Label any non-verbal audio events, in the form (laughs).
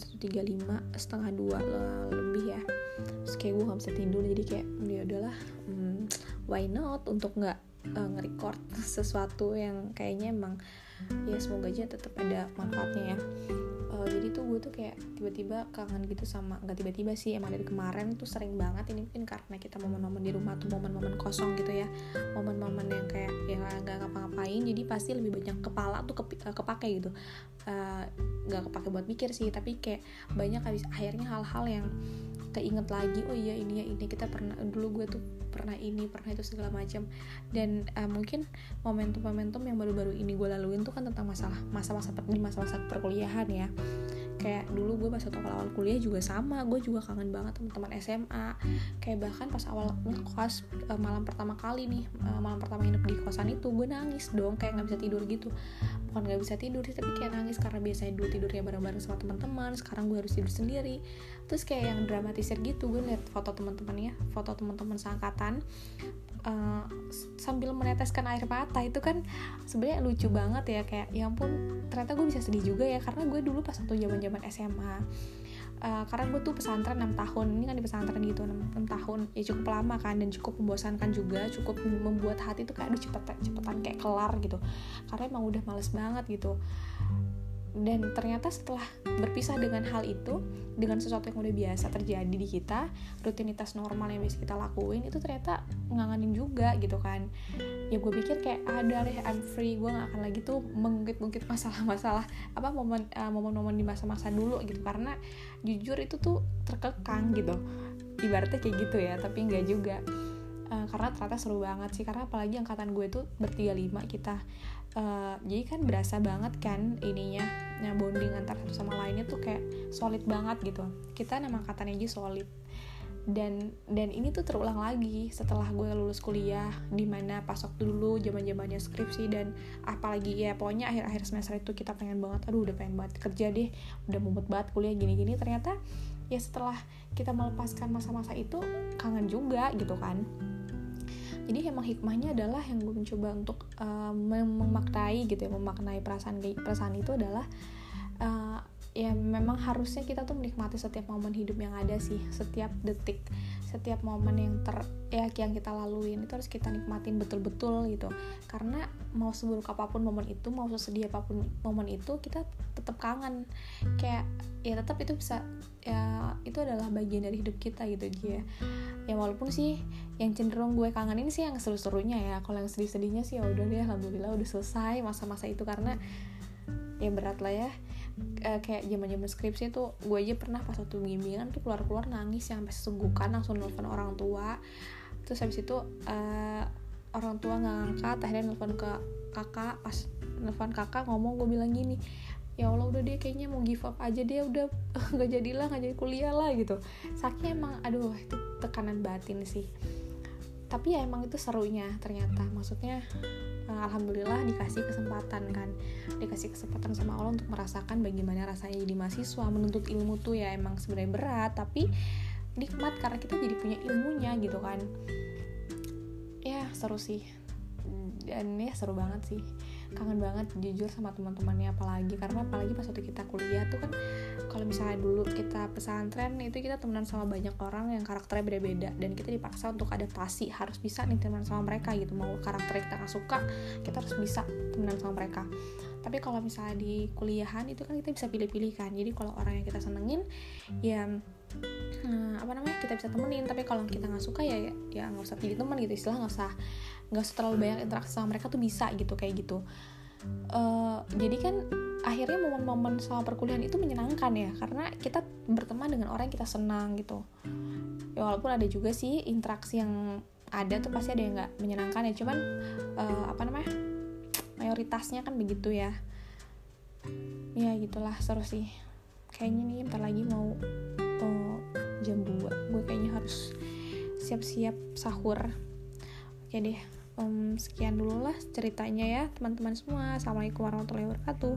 1.35 setengah dua lebih ya. Terus kayak gue gak bisa tidur jadi kayak ya udahlah hmm, why not? Untuk nggak uh, nge-record (laughs) sesuatu yang kayaknya emang ya semoga aja tetap ada manfaatnya ya. Uh, jadi tuh gue tuh kayak tiba-tiba kangen gitu sama nggak tiba-tiba sih emang dari kemarin tuh sering banget ini mungkin karena kita momen-momen di rumah tuh momen-momen kosong gitu ya. Momen-momen yang kayak ya nggak ngapa-ngapain jadi pasti lebih banyak kepala tuh kep, uh, kepake gitu nggak kepake buat mikir sih tapi kayak banyak habis akhirnya hal-hal yang keinget lagi oh iya ini ya ini kita pernah dulu gue tuh pernah ini pernah itu segala macam dan uh, mungkin momentum-momentum yang baru-baru ini gue laluin tuh kan tentang masalah masa-masa di masa-masa perkuliahan ya kayak dulu gue pas waktu awal kuliah juga sama gue juga kangen banget teman-teman SMA kayak bahkan pas awal ngekos uh, malam pertama kali nih uh, malam pertama nginep di kosan itu gue nangis dong kayak nggak bisa tidur gitu. Bukan nggak bisa tidur sih tapi kayak nangis karena biasanya dulu tidurnya bareng-bareng sama teman-teman sekarang gue harus tidur sendiri. Terus kayak yang dramatisir gitu gue liat foto teman-temannya foto teman-teman seangkatan uh, sambil meneteskan air mata itu kan sebenarnya lucu banget ya kayak ya ampun ternyata gue bisa sedih juga ya karena gue dulu pas waktu zaman zaman SMA Uh, karena gue tuh pesantren 6 tahun ini kan di pesantren gitu 6, 6 tahun ya cukup lama kan dan cukup membosankan juga cukup membuat hati tuh kayak aduh cepet cepetan kayak kelar gitu. Karena emang udah males banget gitu dan ternyata setelah berpisah dengan hal itu dengan sesuatu yang udah biasa terjadi di kita rutinitas normal yang biasa kita lakuin itu ternyata ngangenin juga gitu kan. Ya gue pikir kayak ada deh I'm free gue gak akan lagi tuh mengungkit-ungkit masalah-masalah apa momen uh, momen-momen di masa-masa dulu gitu. Karena jujur itu tuh terkekang gitu. Ibaratnya kayak gitu ya tapi nggak juga uh, karena ternyata seru banget sih karena apalagi angkatan gue tuh bertiga lima kita. Uh, jadi kan berasa banget kan ininya nah bonding antar satu sama lainnya tuh kayak solid banget gitu. Kita nama katanya aja solid. Dan dan ini tuh terulang lagi setelah gue lulus kuliah di mana pas waktu dulu zaman zamannya skripsi dan apalagi ya pokoknya akhir akhir semester itu kita pengen banget aduh udah pengen banget kerja deh udah mumet banget kuliah gini gini ternyata ya setelah kita melepaskan masa-masa itu kangen juga gitu kan jadi emang hikmahnya adalah yang gue mencoba untuk uh, memaknai gitu ya memaknai perasaan perasaan itu adalah uh, ya memang harusnya kita tuh menikmati setiap momen hidup yang ada sih setiap detik setiap momen yang ter ya yang kita laluin itu harus kita nikmatin betul-betul gitu. Karena mau seburuk apa pun momen itu mau sesedih apa pun momen itu kita tetap kangen. Kayak ya tetap itu bisa ya itu adalah bagian dari hidup kita gitu dia ya walaupun sih yang cenderung gue kangenin sih yang seru-serunya ya. Kalau yang sedih-sedihnya sih ya udah deh alhamdulillah udah selesai masa-masa itu karena ya berat lah ya. Uh, kayak zaman zaman skripsi tuh gue aja pernah pas waktu bimbingan tuh keluar keluar nangis yang sampai sesungguhkan langsung nelfon orang tua. Terus habis itu uh, orang tua nggak ngangkat akhirnya nelfon ke kakak. Pas nelfon kakak ngomong gue bilang gini ya Allah udah dia kayaknya mau give up aja dia udah. (laughs) Nggak jadilah nggak jadi kuliah lah gitu. Sakitnya emang aduh itu tekanan batin sih. Tapi ya emang itu serunya ternyata. Maksudnya uh, alhamdulillah dikasih kesempatan kan. Dikasih kesempatan sama Allah untuk merasakan bagaimana rasanya jadi mahasiswa. Menuntut ilmu tuh ya emang sebenarnya berat tapi nikmat karena kita jadi punya ilmunya gitu kan. Ya seru sih. Dan ya seru banget sih kangen banget jujur sama teman-temannya apalagi karena apalagi pas waktu kita kuliah tuh kan kalau misalnya dulu kita pesantren itu kita temenan sama banyak orang yang karakternya beda-beda dan kita dipaksa untuk adaptasi harus bisa nih temenan sama mereka gitu. Mau karakter kita gak suka kita harus bisa temenan sama mereka. Tapi kalau misalnya di kuliahan itu kan kita bisa pilih-pilih kan. Jadi kalau orang yang kita senengin ya hmm, apa namanya kita bisa temenin. Tapi kalau kita nggak suka ya ya nggak usah pilih teman gitu. Istilah nggak usah nggak usah terlalu banyak interaksi sama mereka tuh bisa gitu kayak gitu. Uh, jadi kan akhirnya momen-momen sama perkuliahan itu menyenangkan ya karena kita berteman dengan orang yang kita senang gitu. Ya walaupun ada juga sih interaksi yang ada tuh pasti ada yang nggak menyenangkan ya cuman uh, apa namanya mayoritasnya kan begitu ya. Ya gitulah seru sih. Kayaknya nih bentar lagi mau uh, jam 2 gue kayaknya harus siap-siap sahur. Oke deh um, sekian dulu lah ceritanya ya teman-teman semua. Assalamualaikum warahmatullahi wabarakatuh